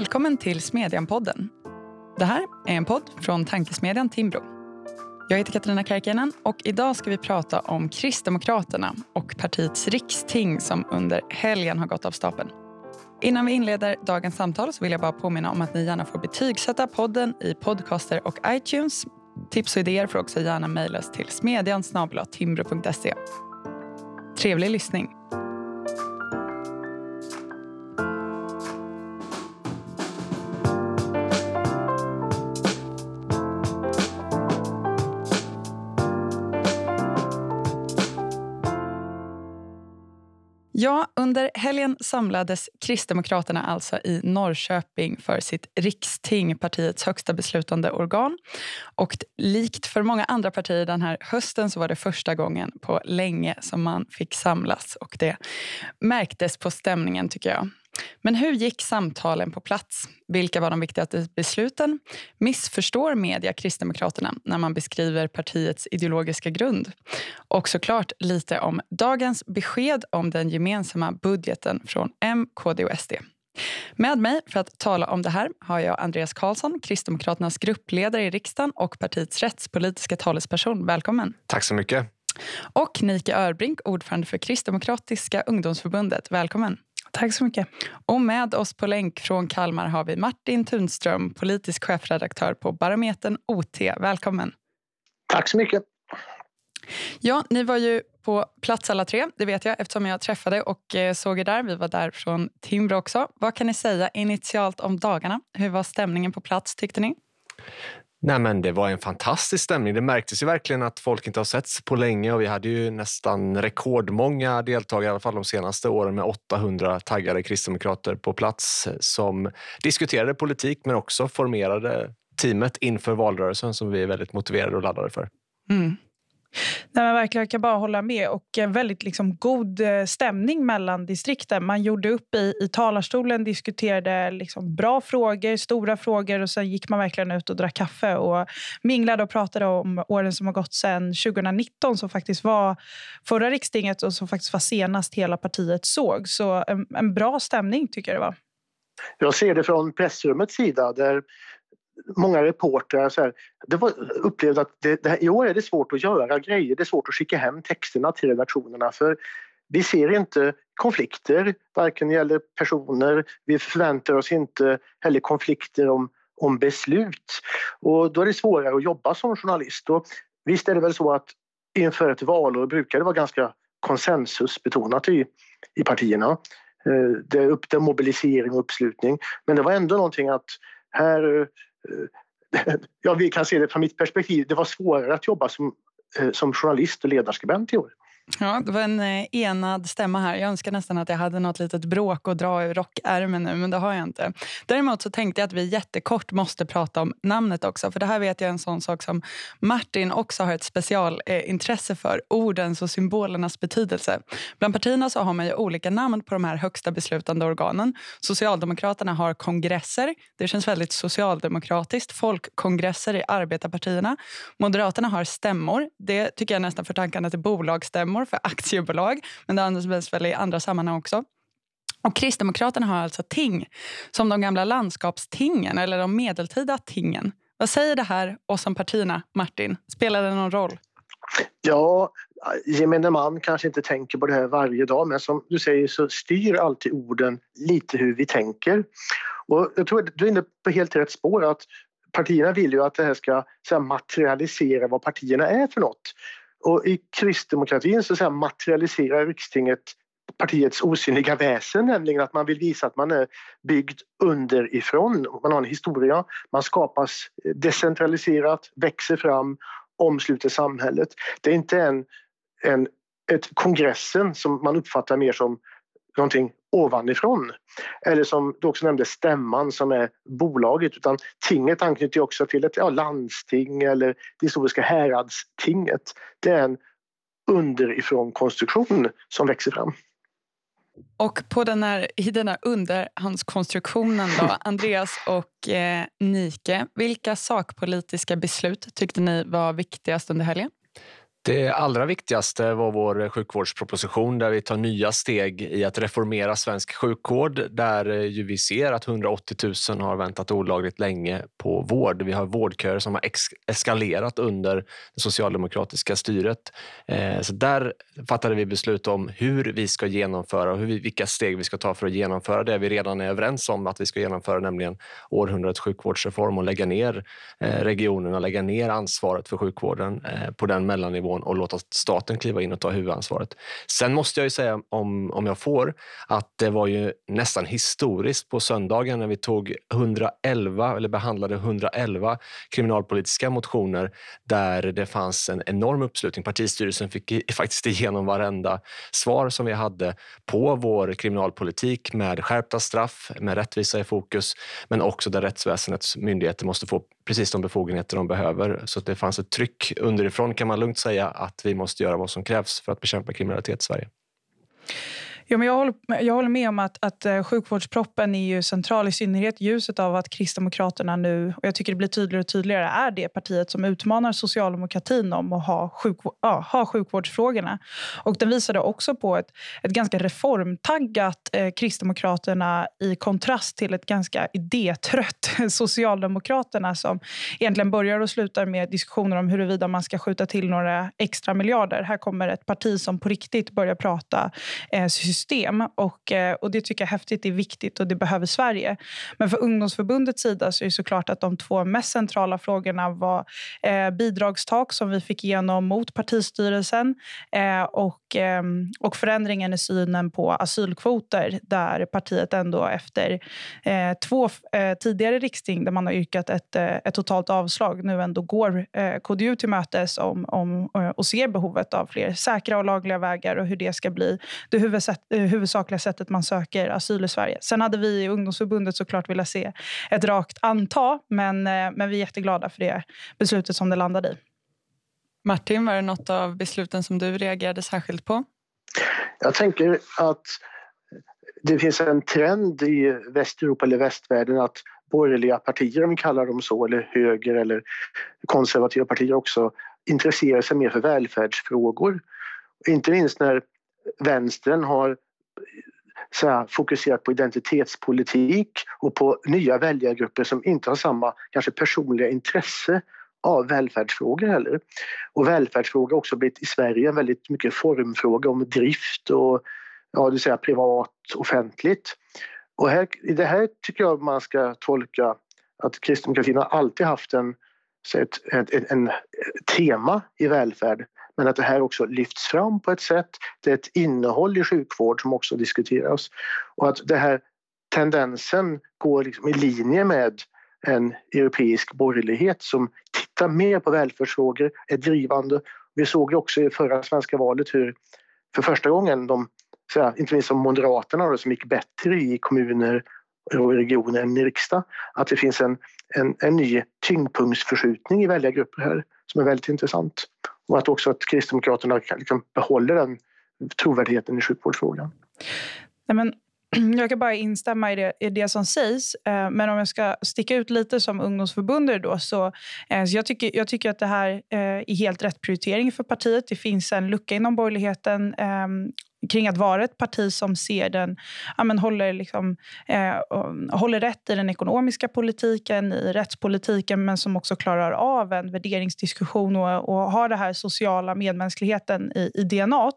Välkommen till Smedjan-podden. Det här är en podd från tankesmedjan Timbro. Jag heter Katarina Karkiainen. och idag ska vi prata om Kristdemokraterna och partiets riksting som under helgen har gått av stapeln. Innan vi inleder dagens samtal så vill jag bara påminna om att ni gärna får betygsätta podden i podcaster och iTunes. Tips och idéer får också gärna mejlas till smedjan Trevlig lyssning. Ja, under helgen samlades Kristdemokraterna alltså i Norrköping för sitt riksting, partiets högsta beslutande organ. Och likt för många andra partier den här hösten så var det första gången på länge som man fick samlas. Och det märktes på stämningen tycker jag. Men hur gick samtalen på plats? Vilka var de viktigaste besluten? Missförstår media Kristdemokraterna när man beskriver partiets ideologiska grund? Och såklart lite om dagens besked om den gemensamma budgeten från M, KD och SD. Med mig för att tala om det här har jag Andreas Karlsson, Kristdemokraternas gruppledare i riksdagen och partiets rättspolitiska talesperson. Välkommen. Tack så mycket. Och Nike Örbrink, ordförande för Kristdemokratiska ungdomsförbundet. Välkommen. Tack så mycket. Och med oss på länk från Kalmar har vi Martin Tunström, politisk chefredaktör på Barometern OT. Välkommen. Tack så mycket. Ja, ni var ju på plats alla tre, det vet jag eftersom jag träffade och eh, såg er där. Vi var där från Timbro också. Vad kan ni säga initialt om dagarna? Hur var stämningen på plats tyckte ni? Nej, men det var en fantastisk stämning. Det märktes ju verkligen att folk inte har setts på länge och vi hade ju nästan rekordmånga deltagare, i alla fall de senaste åren med 800 taggade kristdemokrater på plats som diskuterade politik men också formerade teamet inför valrörelsen som vi är väldigt motiverade och laddade för. Mm. Nej, men verkligen, jag kan bara hålla med. Och eh, väldigt liksom, god eh, stämning mellan distrikten. Man gjorde upp i, i talarstolen, diskuterade liksom, bra frågor, stora frågor och sen gick man verkligen ut och drack kaffe och minglade och pratade om åren som har gått sedan 2019 som faktiskt var förra rikstinget och som faktiskt var senast hela partiet såg. Så en, en bra stämning tycker jag det var. Jag ser det från pressrummets sida där många reportrar så här, det var, upplevde att det, det, i år är det svårt att göra grejer. Det är svårt att skicka hem texterna till redaktionerna för vi ser inte konflikter, varken när det gäller personer. Vi förväntar oss inte heller konflikter om, om beslut. Och då är det svårare att jobba som journalist. Och visst är det väl så att inför ett valår brukar det vara ganska konsensusbetonat i, i partierna. Eh, det är upp till mobilisering och uppslutning. Men det var ändå någonting att här Eh, ja, vi kan se det från mitt perspektiv, det var svårare att jobba som, eh, som journalist och ledarskribent i år. Ja, det var en eh, enad stämma här. Jag önskar nästan att jag hade något litet bråk att dra ur rockärmen nu, men det har jag inte. Däremot så tänkte jag att vi jättekort måste prata om namnet också. För det här vet jag är en sån sak som Martin också har ett specialintresse eh, för. Ordens och symbolernas betydelse. Bland partierna så har man ju olika namn på de här högsta beslutande organen. Socialdemokraterna har kongresser. Det känns väldigt socialdemokratiskt. Folkkongresser i arbetarpartierna. Moderaterna har stämmor. Det tycker jag nästan för tankarna till bolagsstämmor stämmor för aktiebolag, men det används väl i andra sammanhang också. Och Kristdemokraterna har alltså ting, som de gamla landskapstingen eller de medeltida tingen. Vad säger det här oss som partierna, Martin? Spelar det någon roll? Ja, gemene man kanske inte tänker på det här varje dag men som du säger så styr alltid orden lite hur vi tänker. Och jag tror att du är inne på helt rätt spår att partierna vill ju att det här ska så materialisera vad partierna är för något. Och i kristdemokratin så, så materialiserar rikstinget partiets osynliga väsen, nämligen att man vill visa att man är byggd underifrån. Man har en historia, man skapas decentraliserat, växer fram, omsluter samhället. Det är inte en, en ett kongressen som man uppfattar mer som någonting ovanifrån. Eller som du också nämnde, stämman som är bolaget. Utan tinget anknyter också till ett ja, landsting eller det historiska häradstinget. Det är en underifrån konstruktion som växer fram. Och på den här, i den här underhandskonstruktionen då, Andreas och eh, Nike, vilka sakpolitiska beslut tyckte ni var viktigast under helgen? Det allra viktigaste var vår sjukvårdsproposition där vi tar nya steg i att reformera svensk sjukvård där eh, ju vi ser att 180 000 har väntat olagligt länge på vård. Vi har vårdköer som har eskalerat under det socialdemokratiska styret. Eh, så där fattade vi beslut om hur vi ska genomföra och hur vi, vilka steg vi ska ta för att genomföra det vi redan är överens om att vi ska genomföra, nämligen århundradets sjukvårdsreform och lägga ner eh, regionerna, lägga ner ansvaret för sjukvården på den mellannivån nivån och låta staten kliva in och ta huvudansvaret. Sen måste jag ju säga, om, om jag får, att det var ju nästan historiskt på söndagen när vi tog 111, eller behandlade 111 kriminalpolitiska motioner där det fanns en enorm uppslutning. Partistyrelsen fick faktiskt igenom varenda svar som vi hade på vår kriminalpolitik med skärpta straff, med rättvisa i fokus, men också där rättsväsendets myndigheter måste få precis de befogenheter de behöver. Så det fanns ett tryck underifrån kan man lugnt säga att vi måste göra vad som krävs för att bekämpa kriminalitet i Sverige. Ja, men jag, håller, jag håller med om att, att eh, sjukvårdsproppen är ju central i synnerhet i ljuset av att Kristdemokraterna nu, och jag tycker det blir tydligare och tydligare, är det partiet som utmanar socialdemokratin om att ha, sjukvård, ja, ha sjukvårdsfrågorna. Och den visade också på ett, ett ganska reformtaggat eh, Kristdemokraterna i kontrast till ett ganska idétrött Socialdemokraterna som egentligen börjar och slutar med diskussioner om huruvida man ska skjuta till några extra miljarder. Här kommer ett parti som på riktigt börjar prata eh, system. Och, eh, och Det tycker jag är häftigt, det är viktigt och det behöver Sverige. Men för ungdomsförbundets sida så är det såklart att de två mest centrala frågorna var eh, bidragstak som vi fick igenom mot partistyrelsen eh, och, eh, och förändringen i synen på asylkvoter där partiet ändå efter eh, två eh, tidigare riksting där man har yrkat ett, eh, ett totalt avslag nu ändå går eh, KDU till mötes om, om, och ser behovet av fler säkra och lagliga vägar och hur det ska bli det huvudsätt, huvudsakliga sättet man söker asyl i Sverige. Sen hade vi i ungdomsförbundet såklart velat se ett rakt anta men, men vi är jätteglada för det beslutet som det landade i. Martin, var det något av besluten som du reagerade särskilt på? Jag tänker att det finns en trend i Västeuropa eller västvärlden att borgerliga partier, om vi kallar dem så, eller höger eller konservativa partier också, intresserar sig mer för välfärdsfrågor. Inte minst när vänstern har så här, fokuserat på identitetspolitik och på nya väljargrupper som inte har samma kanske personliga intresse av välfärdsfrågor heller. Och välfärdsfrågor har också blivit i Sverige en väldigt mycket formfråga om drift och ja, det säga privat, offentligt. Och här, i det här tycker jag man ska tolka att kristdemokratin har alltid haft en, ett, ett, ett, en tema i välfärd men att det här också lyfts fram på ett sätt. Det är ett innehåll i sjukvård som också diskuteras och att den här tendensen går liksom i linje med en europeisk borgerlighet som tittar mer på välfärdsfrågor, är drivande. Vi såg ju också i förra svenska valet hur för första gången de, inte minst som Moderaterna då, som gick bättre i kommuner och regioner än i riksdag, att det finns en, en, en ny tyngdpunktsförskjutning i väljargrupper här som är väldigt intressant. Och att också att Kristdemokraterna liksom behåller den trovärdigheten i sjukvårdsfrågan. Nej, men jag kan bara instämma i det, i det som sägs. Eh, men om jag ska sticka ut lite som ungdomsförbundare då, så, eh, så jag, tycker, jag tycker att det här eh, är helt rätt prioritering för partiet. Det finns en lucka inom borgerligheten ehm, kring att vara ett parti som ser den, ja, men håller, liksom, eh, håller rätt i den ekonomiska politiken, i rättspolitiken men som också klarar av en värderingsdiskussion och, och har den här sociala medmänskligheten i, i DNA.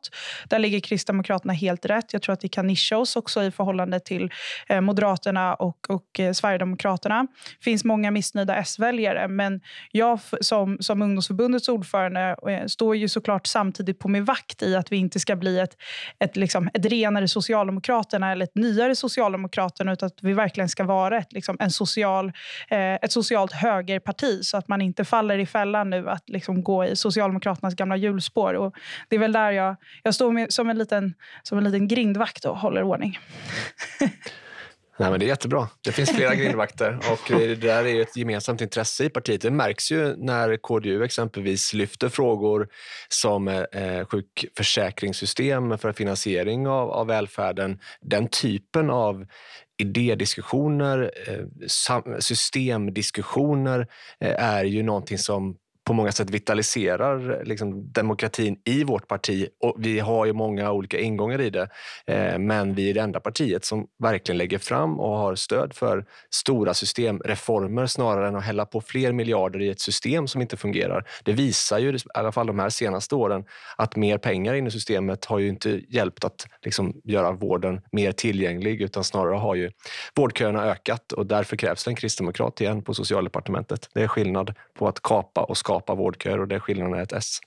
Där ligger Kristdemokraterna helt rätt. Jag tror att vi kan nischa oss också i förhållande till eh, Moderaterna och, och eh, Sverigedemokraterna. Det finns många missnöjda S-väljare men jag som, som ungdomsförbundets ordförande eh, står ju såklart samtidigt på min vakt i att vi inte ska bli ett ett, liksom, ett renare Socialdemokraterna eller ett nyare Socialdemokraterna utan att vi verkligen ska vara ett, liksom, en social, eh, ett socialt högerparti så att man inte faller i fällan nu att liksom, gå i Socialdemokraternas gamla hjulspår. Och det är väl där jag, jag står med, som, en liten, som en liten grindvakt och håller ordning. Nej, men det är jättebra. Det finns flera grindvakter och det där är ett gemensamt intresse i partiet. Det märks ju när KDU exempelvis lyfter frågor som eh, sjukförsäkringssystem för finansiering av, av välfärden. Den typen av idédiskussioner, eh, systemdiskussioner eh, är ju någonting som på många sätt vitaliserar liksom, demokratin i vårt parti. Och vi har ju många olika ingångar i det, eh, men vi är det enda partiet som verkligen lägger fram och har stöd för stora systemreformer snarare än att hälla på fler miljarder i ett system som inte fungerar. Det visar ju, i alla fall de här senaste åren, att mer pengar in i systemet har ju inte hjälpt att liksom, göra vården mer tillgänglig utan snarare har ju vårdköerna ökat och därför krävs det en kristdemokrat igen på socialdepartementet. Det är skillnad på att kapa och skapa vårdköer och det är skillnaden är ett S.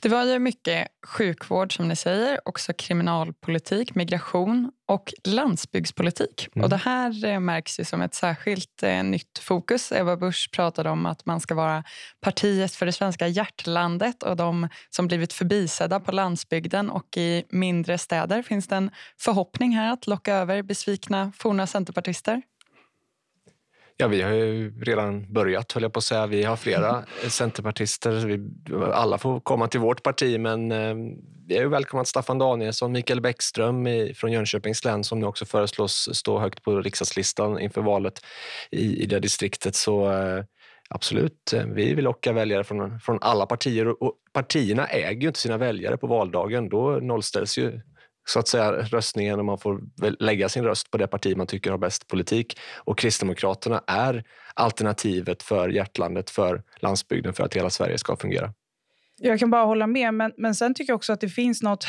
Det var ju mycket sjukvård som ni säger, också kriminalpolitik, migration och landsbygdspolitik. Mm. Och det här eh, märks ju som ett särskilt eh, nytt fokus. Eva Busch pratade om att man ska vara partiet för det svenska hjärtlandet och de som blivit förbisedda på landsbygden och i mindre städer. Finns det en förhoppning här att locka över besvikna forna centerpartister? Ja, vi har ju redan börjat, höll jag på att säga. Vi har flera centerpartister. Vi, alla får komma till vårt parti, men eh, vi har ju välkomnat Staffan Danielsson, Mikael Bäckström i, från Jönköpings län som nu också föreslås stå högt på riksdagslistan inför valet i, i det distriktet. Så eh, absolut, eh, vi vill locka väljare från, från alla partier och partierna äger ju inte sina väljare på valdagen. Då nollställs ju så att säga röstningen och man får lägga sin röst på det parti man tycker har bäst politik. Och Kristdemokraterna är alternativet för hjärtlandet, för landsbygden, för att hela Sverige ska fungera. Jag kan bara hålla med, men, men sen tycker jag också att det finns något,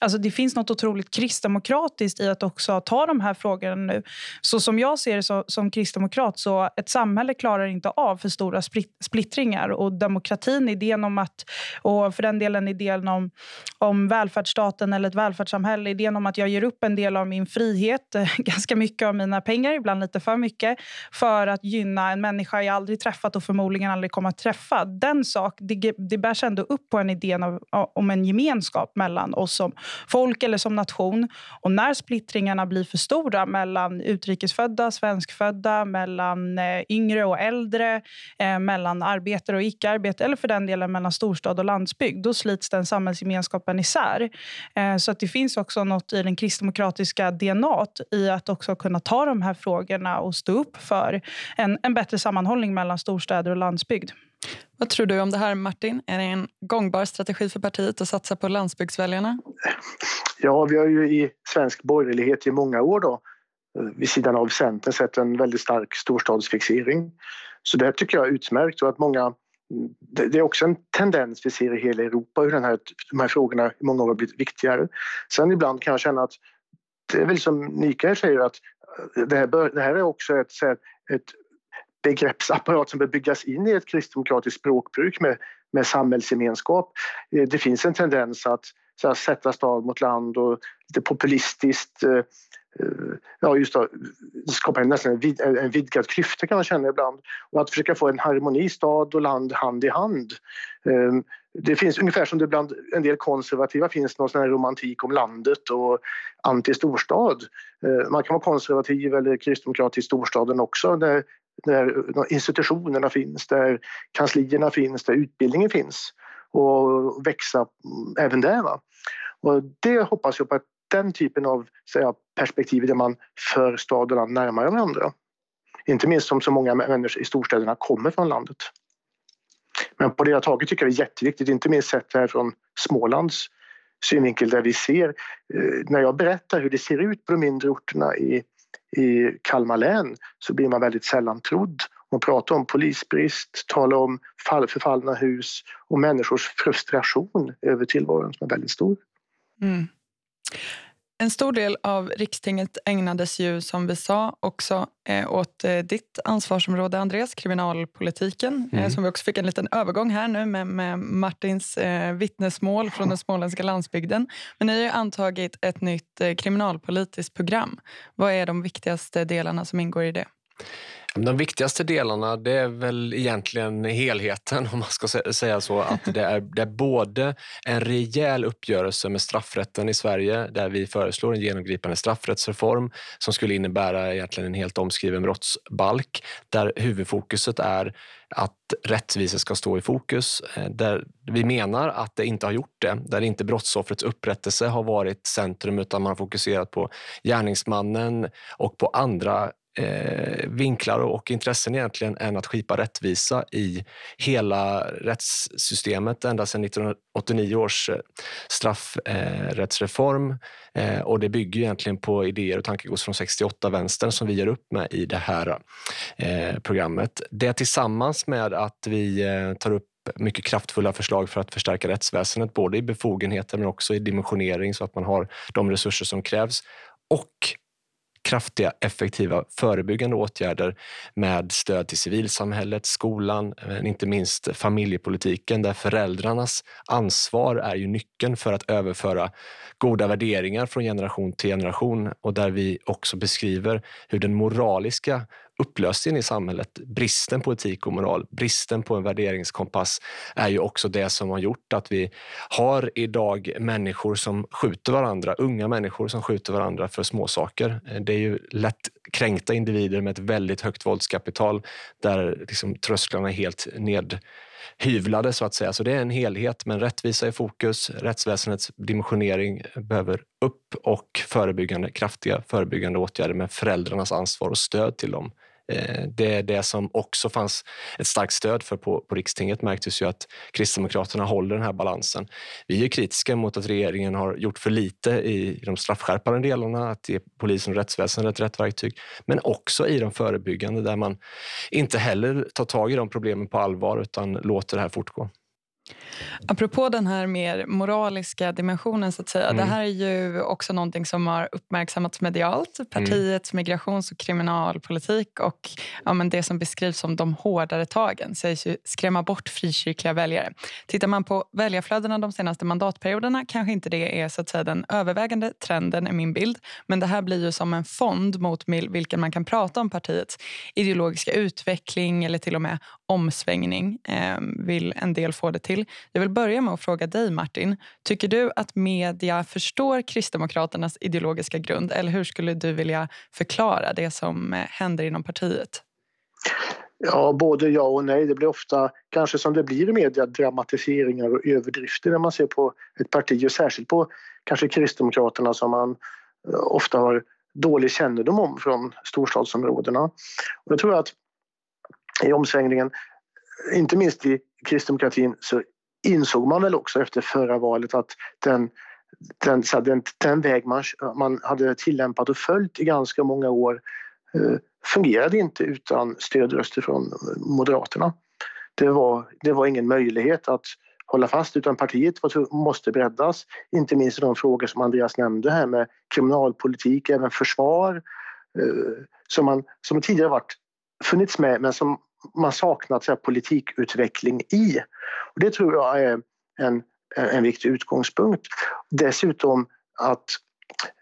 alltså det finns något otroligt kristdemokratiskt i att också ta de här frågorna nu. Så som jag ser det så, som kristdemokrat, så ett samhälle klarar inte av för stora splittringar. Och demokratin, idén om att, och för den delen idén om, om välfärdsstaten eller ett välfärdssamhälle, idén om att jag ger upp en del av min frihet, eh, ganska mycket av mina pengar, ibland lite för mycket, för att gynna en människa jag aldrig träffat och förmodligen aldrig kommer att träffa. Den sak, det, det bärs ändå upp på en idé av, om en gemenskap mellan oss som folk eller som nation. Och när splittringarna blir för stora mellan utrikesfödda, svenskfödda, mellan eh, yngre och äldre, eh, mellan arbetare och icke-arbetare eller för den delen mellan storstad och landsbygd, då slits den samhällsgemenskapen isär. Eh, så att det finns också något i den kristdemokratiska DNA i att också kunna ta de här frågorna och stå upp för en, en bättre sammanhållning mellan storstäder och landsbygd. Vad tror du om det här, Martin? Är det en gångbar strategi för partiet att satsa på landsbygdsväljarna? Ja, vi har ju i svensk borgerlighet i många år då, eh, vid sidan av Centern sett en väldigt stark storstadsfixering. Så det här tycker jag är utmärkt och att många mm, det är också en tendens vi ser i hela Europa hur den här, de här frågorna i många år har blivit viktigare. Sen ibland kan jag känna att det är väl som Mikael säger att eh, det här, bör, det här är också ett, ett begreppsapparat som bör byggas in i ett kristdemokratiskt språkbruk med, med samhällsgemenskap. Eh, det finns en tendens att så här, sätta stad mot land och lite populistiskt eh, eh, ja, just då, skapa en, nästan en, vid, en vidgad klyfta kan man känna ibland. Och att försöka få en harmoni stad och land hand i hand. Ehm, det finns ungefär som det bland en del konservativa finns någon sån här romantik om landet och anti-storstad. Ehm, man kan vara konservativ eller kristdemokrat i storstaden också Det där institutionerna finns, där kanslierna finns, där utbildningen finns och växa även där. Va? Och det hoppas jag på att den typen av säga, perspektiv där man för stad och land närmare varandra. Inte minst som så många människor i storstäderna kommer från landet. Men på det taget tycker jag det är jätteviktigt, inte minst sett här från Smålands synvinkel där vi ser, eh, när jag berättar hur det ser ut på de mindre orterna i i Kalmar län så blir man väldigt sällan trodd. Man pratar om polisbrist, talar om fall, förfallna hus och människors frustration över tillvaron som är väldigt stor. Mm. En stor del av rikstinget ägnades ju som vi sa också eh, åt eh, ditt ansvarsområde Andreas, kriminalpolitiken. Eh, mm. som vi också fick en liten övergång här nu med, med Martins eh, vittnesmål från den småländska landsbygden. Men ni har antagit ett nytt eh, kriminalpolitiskt program. Vad är de viktigaste delarna som ingår i det? De viktigaste delarna det är väl egentligen helheten om man ska säga så. Att det är, det är både en rejäl uppgörelse med straffrätten i Sverige där vi föreslår en genomgripande straffrättsreform som skulle innebära egentligen en helt omskriven brottsbalk där huvudfokuset är att rättvisa ska stå i fokus. Eh, där vi menar att det inte har gjort det. Där inte brottsoffrets upprättelse har varit centrum utan man har fokuserat på gärningsmannen och på andra eh, vinklar och intressen egentligen än att skipa rättvisa i hela rättssystemet ända sedan 1989 års eh, straffrättsreform. Eh, och det bygger egentligen på idéer och tankegods från 68 vänstern som vi gör upp med i det här eh, programmet. Det tillsammans med att vi eh, tar upp mycket kraftfulla förslag för att förstärka rättsväsendet, både i befogenheter men också i dimensionering så att man har de resurser som krävs. Och kraftiga, effektiva förebyggande åtgärder med stöd till civilsamhället, skolan, men inte minst familjepolitiken där föräldrarnas ansvar är ju nyckeln för att överföra goda värderingar från generation till generation. Och där vi också beskriver hur den moraliska upplösningen i samhället, bristen på etik och moral, bristen på en värderingskompass är ju också det som har gjort att vi har idag människor som skjuter varandra, unga människor som skjuter varandra för småsaker. Eh, det är ju lätt kränkta individer med ett väldigt högt våldskapital där liksom trösklarna är helt ned hyvlade så att säga. Så det är en helhet, men rättvisa i fokus. Rättsväsendets dimensionering behöver upp och förebyggande, kraftiga förebyggande åtgärder med föräldrarnas ansvar och stöd till dem Eh, det är det som också fanns ett starkt stöd för på, på rikstinget märktes ju att Kristdemokraterna håller den här balansen. Vi är kritiska mot att regeringen har gjort för lite i de straffskärpande delarna, att ge polisen och rättsväsendet rätt verktyg, men också i de förebyggande där man inte heller tar tag i de problemen på allvar utan låter det här fortgå. Apropå den här mer moraliska dimensionen, så att säga. Mm. det här är ju också någonting som har uppmärksammats medialt. Mm. Partiets mm. migrations och kriminalpolitik och ja, men det som beskrivs som de hårdare tagen sägs ju skrämma bort frikyrkliga väljare. Tittar man på väljarflödena de senaste mandatperioderna kanske inte det är så att säga, den övervägande trenden, är min bild. Men det här blir ju som en fond mot vilken man kan prata om partiets ideologiska utveckling eller till och med omsvängning, eh, vill en del få det till. Jag vill börja med att fråga dig, Martin. Tycker du att media förstår Kristdemokraternas ideologiska grund eller hur skulle du vilja förklara det som eh, händer inom partiet? Ja, både ja och nej. Det blir ofta, kanske som det blir i media, dramatiseringar och överdrifter när man ser på ett parti och särskilt på kanske Kristdemokraterna som man eh, ofta har dålig kännedom om från storstadsområdena. Och jag tror att i omsvängningen, inte minst i kristdemokratin, så insåg man väl också efter förra valet att den, den, den, den väg man, man hade tillämpat och följt i ganska många år eh, fungerade inte utan stödröster från Moderaterna. Det var, det var ingen möjlighet att hålla fast utan partiet måste breddas. Inte minst i de frågor som Andreas nämnde här med kriminalpolitik, även försvar eh, som, man, som tidigare varit funnits med men som man saknat så här, politikutveckling i. Och det tror jag är en, en viktig utgångspunkt. Dessutom att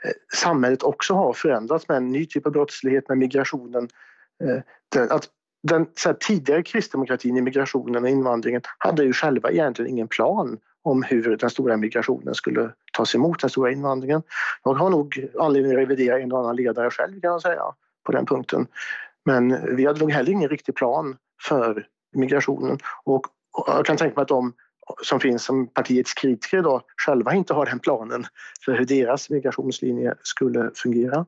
eh, samhället också har förändrats med en ny typ av brottslighet, med migrationen. Eh, att den här, tidigare kristdemokratin i migrationen och invandringen hade ju själva egentligen ingen plan om hur den stora migrationen skulle tas emot, den stora invandringen. Jag har nog anledning att revidera en och annan ledare själv kan jag säga på den punkten. Men vi hade nog heller ingen riktig plan för migrationen och jag kan tänka mig att de som finns som partiets kritiker idag själva inte har den planen för hur deras migrationslinje skulle fungera.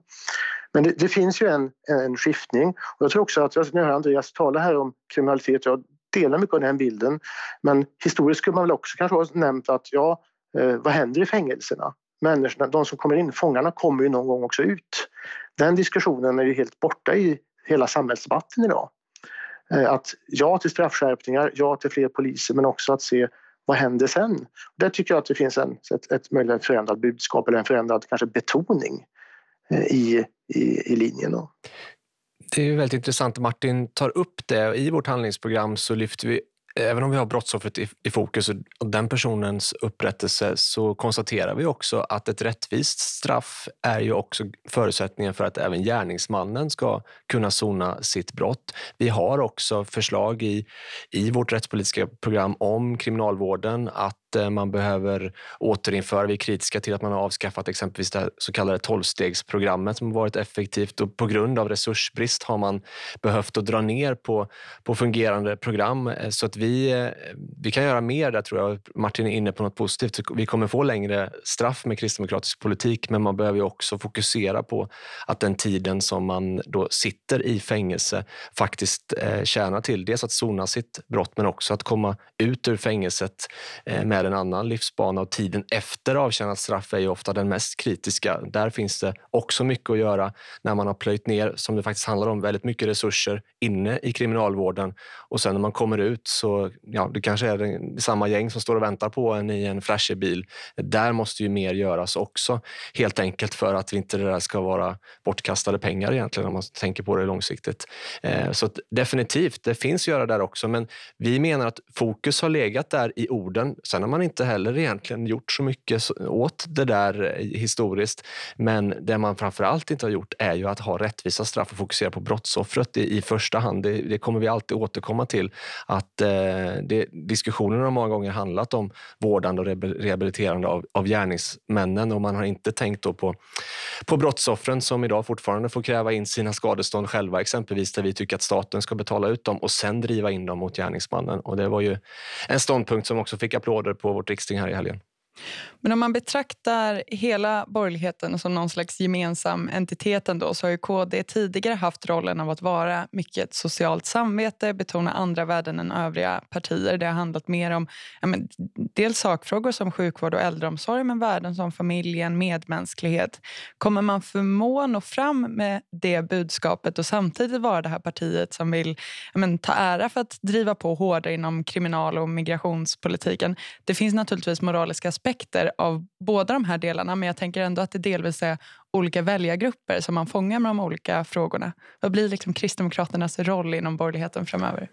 Men det, det finns ju en, en skiftning och jag tror också att, när jag hör Andreas tala här om kriminalitet, jag delar mycket av den bilden, men historiskt skulle man väl också kanske ha nämnt att ja, eh, vad händer i fängelserna? Människorna, de som kommer in, fångarna kommer ju någon gång också ut. Den diskussionen är ju helt borta i hela samhällsdebatten idag. Eh, att ja till straffskärpningar, ja till fler poliser men också att se vad händer sen? Där tycker jag att det finns en, ett, ett möjligt förändrat budskap eller en förändrad kanske betoning eh, i, i, i linjen. Då. Det är väldigt intressant att Martin tar upp det. I vårt handlingsprogram så lyfter vi även om vi har brottsoffret i, i fokus och den personens upprättelse så konstaterar vi också att ett rättvist straff är ju också förutsättningen för att även gärningsmannen ska kunna sona sitt brott. Vi har också förslag i, i vårt rättspolitiska program om kriminalvården att Eh, man behöver återinföra. Vi är kritiska till att man har avskaffat exempelvis det så kallade tolvstegsprogrammet som har varit effektivt och på grund av resursbrist har man behövt att dra ner på, på fungerande program. Eh, så att vi, eh, vi kan göra mer där tror jag. Martin är inne på något positivt. Vi kommer få längre straff med kristdemokratisk politik men man behöver också fokusera på att den tiden som man då sitter i fängelse faktiskt eh, tjänar till dels att sona sitt brott men också att komma ut ur fängelset eh, med en annan livsbana. Och tiden efter avtjänat straff är ju ofta den mest kritiska. Där finns det också mycket att göra när man har plöjt ner, som det faktiskt handlar om, väldigt mycket resurser inne i kriminalvården. Och sen när man kommer ut så ja, det kanske är det, samma gäng som står och väntar på en i en flashig bil. Där måste ju mer göras också. Helt enkelt för att inte det där ska vara bortkastade pengar egentligen om man tänker på det långsiktigt. Eh, så definitivt, det finns att göra där också. Men vi menar att fokus har legat där i orden. Sen har man inte heller egentligen gjort så mycket åt det där eh, historiskt. Men det man framför allt inte har gjort är ju att ha rättvisa straff och fokusera på brottsoffret i, i första hand. Det, det, kommer vi alltid återkomma till. Att eh, det, diskussionen har många gånger handlat om vårdande och rehabiliterande av, av gärningsmännen och man har inte tänkt då på, på brottsoffren som idag fortfarande får kräva in sina skadestånd själva exempelvis där vi tycker att staten ska betala ut dem och sen driva in dem mot gärningsmannen. Och det var ju en ståndpunkt som också fick applåder på vårt riksting här i helgen. Men om man betraktar hela borgerligheten som någon slags gemensam entitet ändå, så har ju KD tidigare haft rollen av att vara mycket socialt samvete, betona andra värden än övriga partier. Det har handlat mer om ja, men, dels sakfrågor som sjukvård och äldreomsorg men värden som familjen, medmänsklighet. Kommer man förmå nå fram med det budskapet och samtidigt vara det här partiet som vill ja, men, ta ära för att driva på hårdare inom kriminal och migrationspolitiken? Det finns naturligtvis moraliska aspekter av båda de här delarna men jag tänker ändå att det delvis är olika väljargrupper som man fångar med de olika frågorna. Vad blir liksom Kristdemokraternas roll inom borgerligheten framöver?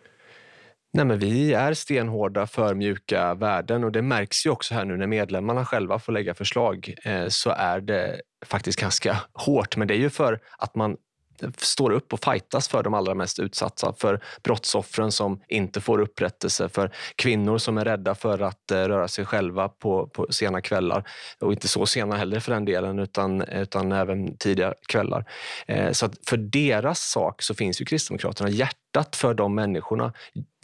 Nej, men vi är stenhårda för mjuka värden och det märks ju också här nu när medlemmarna själva får lägga förslag eh, så är det faktiskt ganska hårt. Men det är ju för att man står upp och fightas för de allra mest utsatta. För brottsoffren som inte får upprättelse, för kvinnor som är rädda för att eh, röra sig själva på, på sena kvällar. Och inte så sena heller för den delen, utan, utan även tidiga kvällar. Eh, så så för deras sak så finns ju Kristdemokraterna hjärtat för de människorna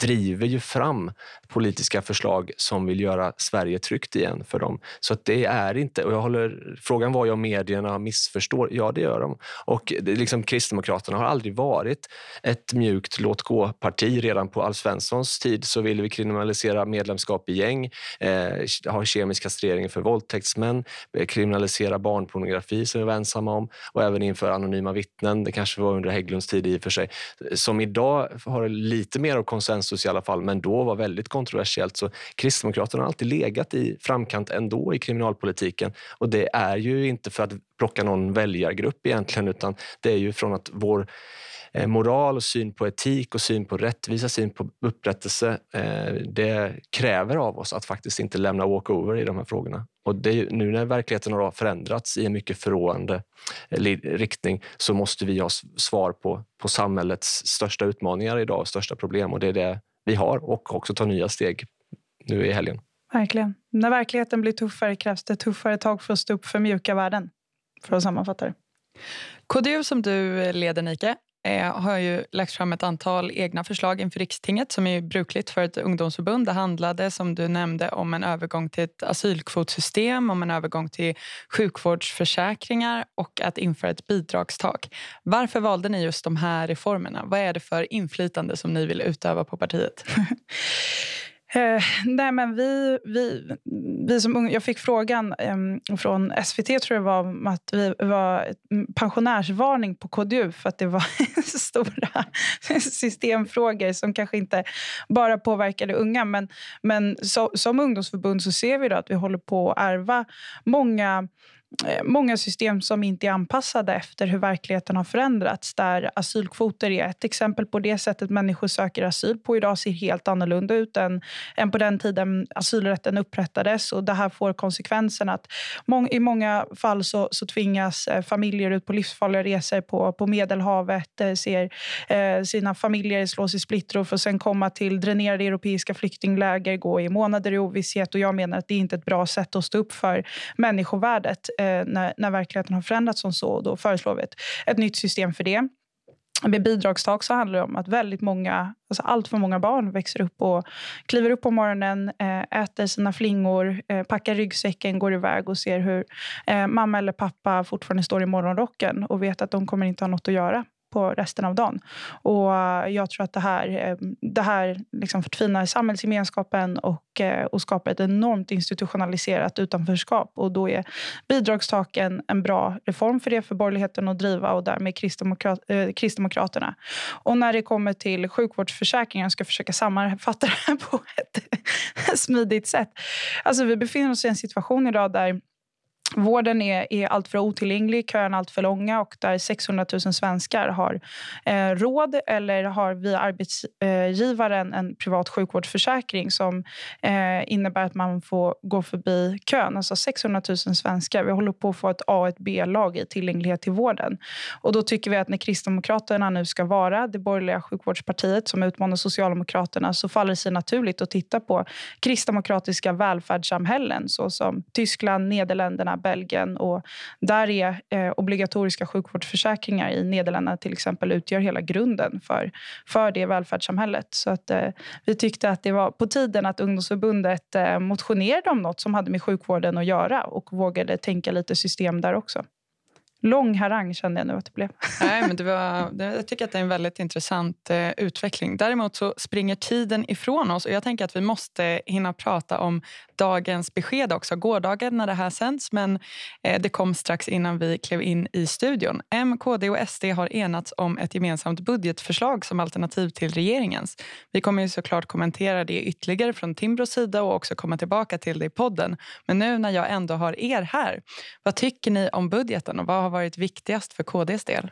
driver ju fram politiska förslag som vill göra Sverige tryggt igen för dem. Så att det är inte... Och jag håller, frågan var ju om medierna missförstår. Ja, det gör de. Och det, liksom, Kristdemokraterna har aldrig varit ett mjukt låt gå-parti. Redan på Alf Svenssons tid så ville vi kriminalisera medlemskap i gäng, eh, ha kemisk kastrering för våldtäktsmän, eh, kriminalisera barnpornografi som vi var ensamma om och även införa anonyma vittnen. Det kanske var under Hägglunds tid i och för sig. Som idag har lite mer av konsensus i alla fall, men då var väldigt kontroversiellt. Så Kristdemokraterna har alltid legat i framkant ändå i kriminalpolitiken. Och det är ju inte för att plocka någon väljargrupp egentligen, utan det är ju från att vår moral och syn på etik och syn på rättvisa, syn på upprättelse. Eh, det kräver av oss att faktiskt inte lämna walkover i de här frågorna. Och det, nu när verkligheten har förändrats i en mycket förråande eh, riktning så måste vi ha svar på, på samhällets största utmaningar idag och största problem. Och det är det vi har och också ta nya steg nu i helgen. Verkligen. När verkligheten blir tuffare krävs det tuffare tag för att stå upp för mjuka värden. För att sammanfatta det. KDU som du leder, Nike, eh, har ju lagt fram ett antal egna förslag inför rikstinget som är brukligt för ett ungdomsförbund. Det handlade som du nämnde om en övergång till ett asylkvotsystem, om en övergång till sjukvårdsförsäkringar och att införa ett bidragstak. Varför valde ni just de här reformerna? Vad är det för inflytande som ni vill utöva på partiet? Eh, nej, men vi, vi, vi som jag fick frågan eh, från SVT tror jag var om att vi var pensionärsvarning på KDU för att det var stora systemfrågor som kanske inte bara påverkade unga. Men, men så, som ungdomsförbund så ser vi då att vi håller på att ärva många Eh, många system som inte är anpassade efter hur verkligheten har förändrats. Där Asylkvoter är ett exempel på det sättet människor söker asyl på idag ser helt annorlunda ut än, än på den tiden asylrätten upprättades. Och det här får konsekvensen att mång, i många fall så, så tvingas eh, familjer ut på livsfarliga resor på, på Medelhavet, eh, ser eh, sina familjer slås i splittror för att sen komma till dränerade europeiska flyktingläger, gå i månader i ovisshet. Och jag menar att det är inte ett bra sätt att stå upp för människovärdet eh, när, när verkligheten har förändrats som så. Då föreslår vi ett, ett nytt system för det. Med bidragstak så handlar det om att väldigt många, alltså allt för många barn växer upp och kliver upp på morgonen, eh, äter sina flingor, eh, packar ryggsäcken, går iväg och ser hur eh, mamma eller pappa fortfarande står i morgonrocken och vet att de kommer inte ha något att göra på resten av dagen. Och eh, jag tror att det här, eh, det här liksom förtvinar samhällsgemenskapen och, eh, och skapar ett enormt institutionaliserat utanförskap. Och då är bidragstaken en bra reform för det för borgerligheten att driva och därmed kristdemokrat, eh, Kristdemokraterna. Och när det kommer till sjukvårdsförsäkringen, jag ska försöka sammanfatta det här på ett smidigt sätt. Alltså vi befinner oss i en situation idag där Vården är, är alltför otillgänglig, köerna är alltför långa och där 600 000 svenskar har eh, råd eller har via arbetsgivaren en privat sjukvårdsförsäkring som eh, innebär att man får gå förbi kön. Alltså 600 000 svenskar. Vi håller på att få ett A och ett B-lag i tillgänglighet till vården. Och då tycker vi att när Kristdemokraterna nu ska vara det borgerliga sjukvårdspartiet som utmanar Socialdemokraterna så faller det sig naturligt att titta på kristdemokratiska välfärdssamhällen såsom Tyskland, Nederländerna, Belgien. Och där är eh, obligatoriska sjukvårdsförsäkringar i Nederländerna till exempel utgör hela grunden för, för det välfärdssamhället. Så att, eh, vi tyckte att det var på tiden att ungdomsförbundet eh, motionerade om nåt som hade med sjukvården att göra och vågade tänka lite system där också. Lång harang kände jag nu att det blev. Nej, men det var, jag tycker att det är en väldigt intressant eh, utveckling. Däremot så springer tiden ifrån oss och jag tänker att vi måste hinna prata om dagens besked också. Gårdagen när det här sänds, men eh, det kom strax innan vi klev in i studion. M, KD och SD har enats om ett gemensamt budgetförslag som alternativ till regeringens. Vi kommer ju såklart kommentera det ytterligare från Timbros sida och också komma tillbaka till det i podden. Men nu när jag ändå har er här, vad tycker ni om budgeten och vad har varit viktigast för KDs del?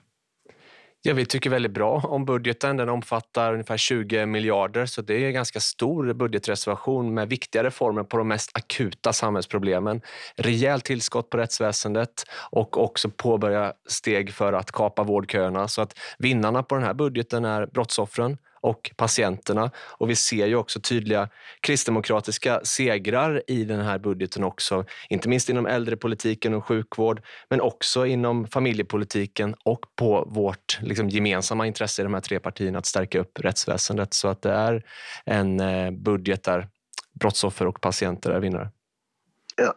Ja, vi tycker väldigt bra om budgeten. Den omfattar ungefär 20 miljarder så det är en ganska stor budgetreservation med viktiga reformer på de mest akuta samhällsproblemen. Rejält tillskott på rättsväsendet och också påbörja steg för att kapa vårdköerna så att vinnarna på den här budgeten är brottsoffren och patienterna. Och vi ser ju också tydliga kristdemokratiska segrar i den här budgeten också. Inte minst inom äldrepolitiken och sjukvård, men också inom familjepolitiken och på vårt liksom, gemensamma intresse i de här tre partierna att stärka upp rättsväsendet. Så att det är en eh, budget där brottsoffer och patienter är vinnare.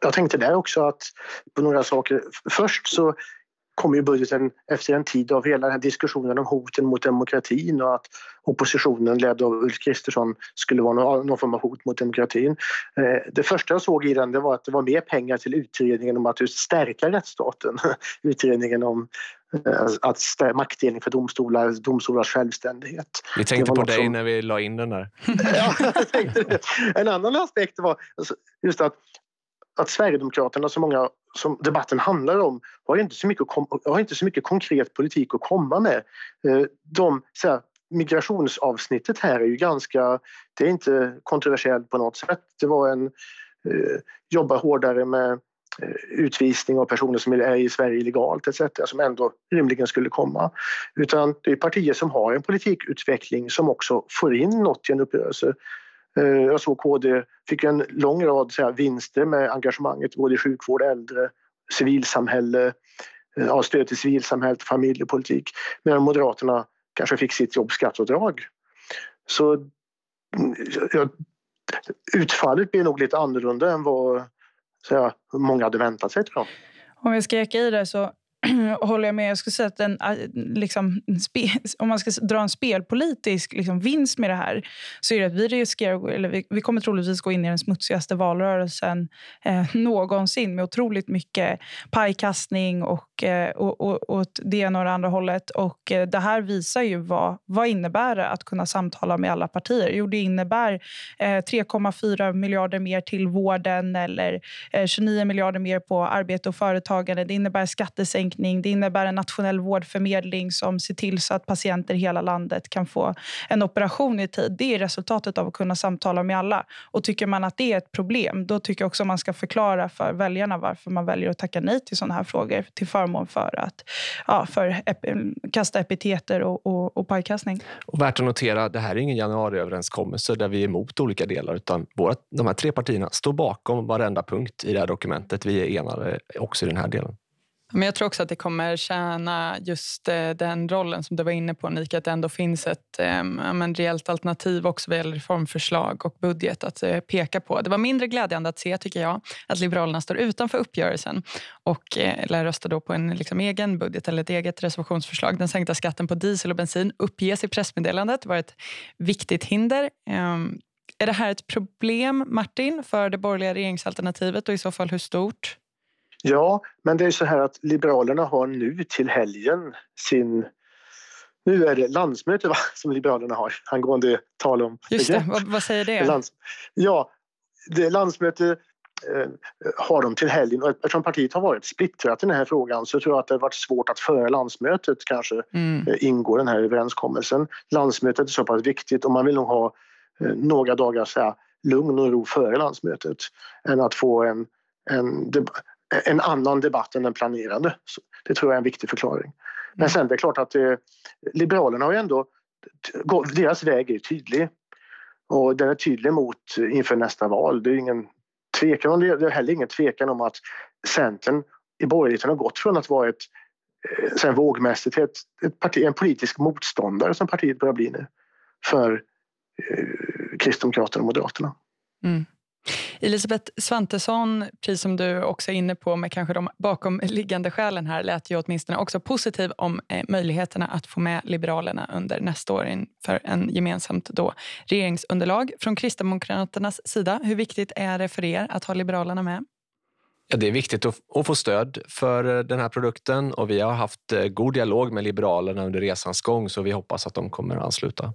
Jag tänkte där också att på några saker. Först så kom ju budgeten efter en tid av hela den här diskussionen om hoten mot demokratin och att oppositionen ledd av Ulf Kristersson skulle vara någon, någon form av hot mot demokratin. Eh, det första jag såg i den det var att det var mer pengar till utredningen om att stärka rättsstaten. utredningen om eh, att maktdelning för domstolar, domstolars självständighet. Vi tänkte på dig som... när vi la in den där. ja, en annan aspekt var alltså, just att att Sverigedemokraterna, så många som debatten handlar om, har inte så mycket, har inte så mycket konkret politik att komma med. Eh, de, så här, migrationsavsnittet här är ju ganska, det är inte kontroversiellt på något sätt. Det var en, eh, jobba hårdare med eh, utvisning av personer som är i Sverige illegalt etc. som ändå rimligen skulle komma. Utan det är partier som har en politikutveckling som också får in något i en uppgörelse. Eh, jag såg KD fick en lång rad så här, vinster med engagemanget både i sjukvård, äldre, civilsamhälle, eh, ja, stöd till civilsamhället, familjepolitik. Medan Moderaterna kanske fick sitt jobbskatteavdrag. Så mm, ja, utfallet blir nog lite annorlunda än vad så här, många hade väntat sig. Tror jag. Om jag ska eka i det så håller jag med. Jag skulle säga att den, eh, liksom, om man ska dra en spelpolitisk liksom, vinst med det här så är det att vi riskerar, eller vi, vi kommer troligtvis gå in i den smutsigaste valrörelsen eh, någonsin med otroligt mycket pajkastning och, eh, och, och, och det ena och det andra hållet. Och eh, det här visar ju vad, vad innebär det att kunna samtala med alla partier. Jo, det innebär eh, 3,4 miljarder mer till vården eller eh, 29 miljarder mer på arbete och företagande. Det innebär kränkning. Det innebär en nationell vårdförmedling som ser till så att patienter i hela landet kan få en operation i tid. Det är resultatet av att kunna samtala med alla. Och Tycker man att det är ett problem, då tycker jag också man ska förklara för väljarna varför man väljer att tacka nej till sådana här frågor till förmån för att ja, för ep eh, kasta epiteter och, och, och pajkastning. Och värt att notera, det här är ingen januariöverenskommelse där vi är emot olika delar utan våra, de här tre partierna står bakom varenda punkt i det här dokumentet. Vi är enade också i den här delen. Men jag tror också att det kommer tjäna just eh, den rollen som du var inne på, Nika, att det ändå finns ett eh, reellt alternativ också vad gäller reformförslag och budget att eh, peka på. Det var mindre glädjande att se, tycker jag, att Liberalerna står utanför uppgörelsen och eh, lär rösta då på en liksom, egen budget eller ett eget reservationsförslag. Den sänkta skatten på diesel och bensin uppges i pressmeddelandet vara ett viktigt hinder. Eh, är det här ett problem, Martin, för det borgerliga regeringsalternativet och i så fall hur stort? Ja, men det är så här att Liberalerna har nu till helgen sin... Nu är det landsmöte va, som Liberalerna har angående tal om Just det, vad, vad, säger det? Lands, ja, det landsmöte eh, har de till helgen och eftersom partiet har varit splittrat i den här frågan så tror jag att det har varit svårt att före landsmötet kanske mm. eh, ingå den här överenskommelsen. Landsmötet är så pass viktigt och man vill nog ha eh, några dagar så här, lugn och ro före landsmötet än att få en, en en annan debatt än den planerade. det tror jag är en viktig förklaring. Men mm. sen det är klart att eh, Liberalerna har ju ändå... Deras väg är tydlig. Och den är tydlig mot inför nästa val. Det är ingen tvekan om det. Det är heller ingen tvekan om att Centern i borgerligheten har gått från att vara ett eh, sen vågmässigt till ett, ett parti, en politisk motståndare som partiet börjar bli nu för eh, Kristdemokraterna och Moderaterna. Mm. Elisabeth Svantesson, precis som du också är inne på med kanske de bakomliggande skälen här, lät ju åtminstone också positiv om eh, möjligheterna att få med Liberalerna under nästa år för en gemensamt då regeringsunderlag. Från Kristdemokraternas sida, hur viktigt är det för er att ha Liberalerna med? Ja, det är viktigt att, att få stöd för eh, den här produkten och vi har haft eh, god dialog med Liberalerna under resans gång så vi hoppas att de kommer att ansluta.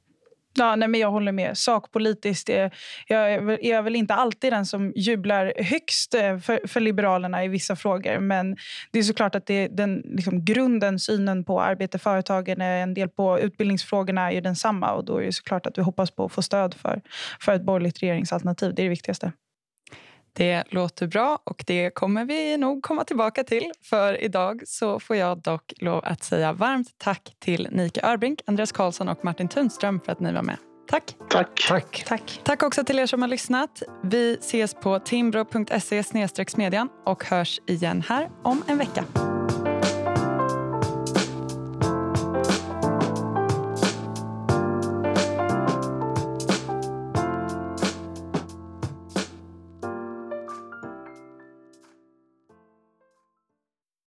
Ja, nej, men jag håller med. Sakpolitiskt är jag är väl inte alltid den som jublar högst eh, för, för Liberalerna i vissa frågor. Men det är såklart att det, den liksom, grunden, synen på arbete, företagen, eh, en del på utbildningsfrågorna är densamma. Och då är det såklart att vi hoppas på att få stöd för, för ett borgerligt regeringsalternativ. Det är det viktigaste. Det låter bra och det kommer vi nog komma tillbaka till. För idag så får jag dock lov att säga varmt tack till Nika Örbrink, Andreas Karlsson och Martin Tunström för att ni var med. Tack. Tack. Tack. Tack. Tack också till er som har lyssnat. Vi ses på timbro.se smedjan och hörs igen här om en vecka.